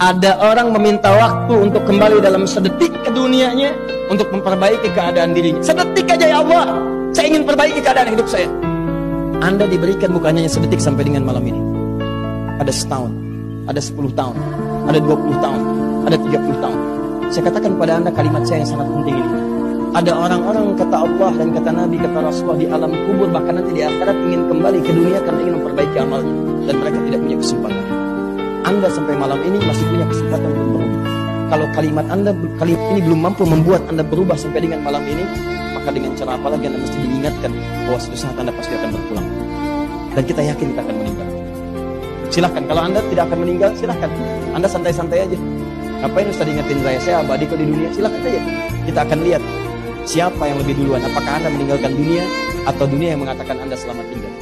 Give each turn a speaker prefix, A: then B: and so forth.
A: Ada orang meminta waktu untuk kembali dalam sedetik ke dunianya untuk memperbaiki keadaan dirinya. Sedetik aja ya Allah, saya ingin perbaiki keadaan hidup saya. Anda diberikan bukan hanya sedetik sampai dengan malam ini. Ada setahun, ada sepuluh tahun, ada dua puluh tahun, ada tiga puluh tahun. Saya katakan pada Anda kalimat saya yang sangat penting ini. Ada orang-orang kata Allah dan kata Nabi, kata Rasulullah di alam kubur bahkan nanti di akhirat ingin kembali ke dunia karena ingin memperbaiki amalnya dan mereka tidak punya kesempatan. Anda sampai malam ini masih punya kesempatan untuk berubah. Kalau kalimat Anda kalimat ini belum mampu membuat Anda berubah sampai dengan malam ini, maka dengan cara apa lagi Anda mesti diingatkan bahwa suatu saat Anda pasti akan berpulang. Dan kita yakin kita akan meninggal. Silahkan, kalau Anda tidak akan meninggal, silahkan. Anda santai-santai aja. Ngapain Ustaz ingetin saya? Saya abadi kok di dunia. Silahkan saja. Kita akan lihat siapa yang lebih duluan. Apakah Anda meninggalkan dunia atau dunia yang mengatakan Anda selamat tinggal.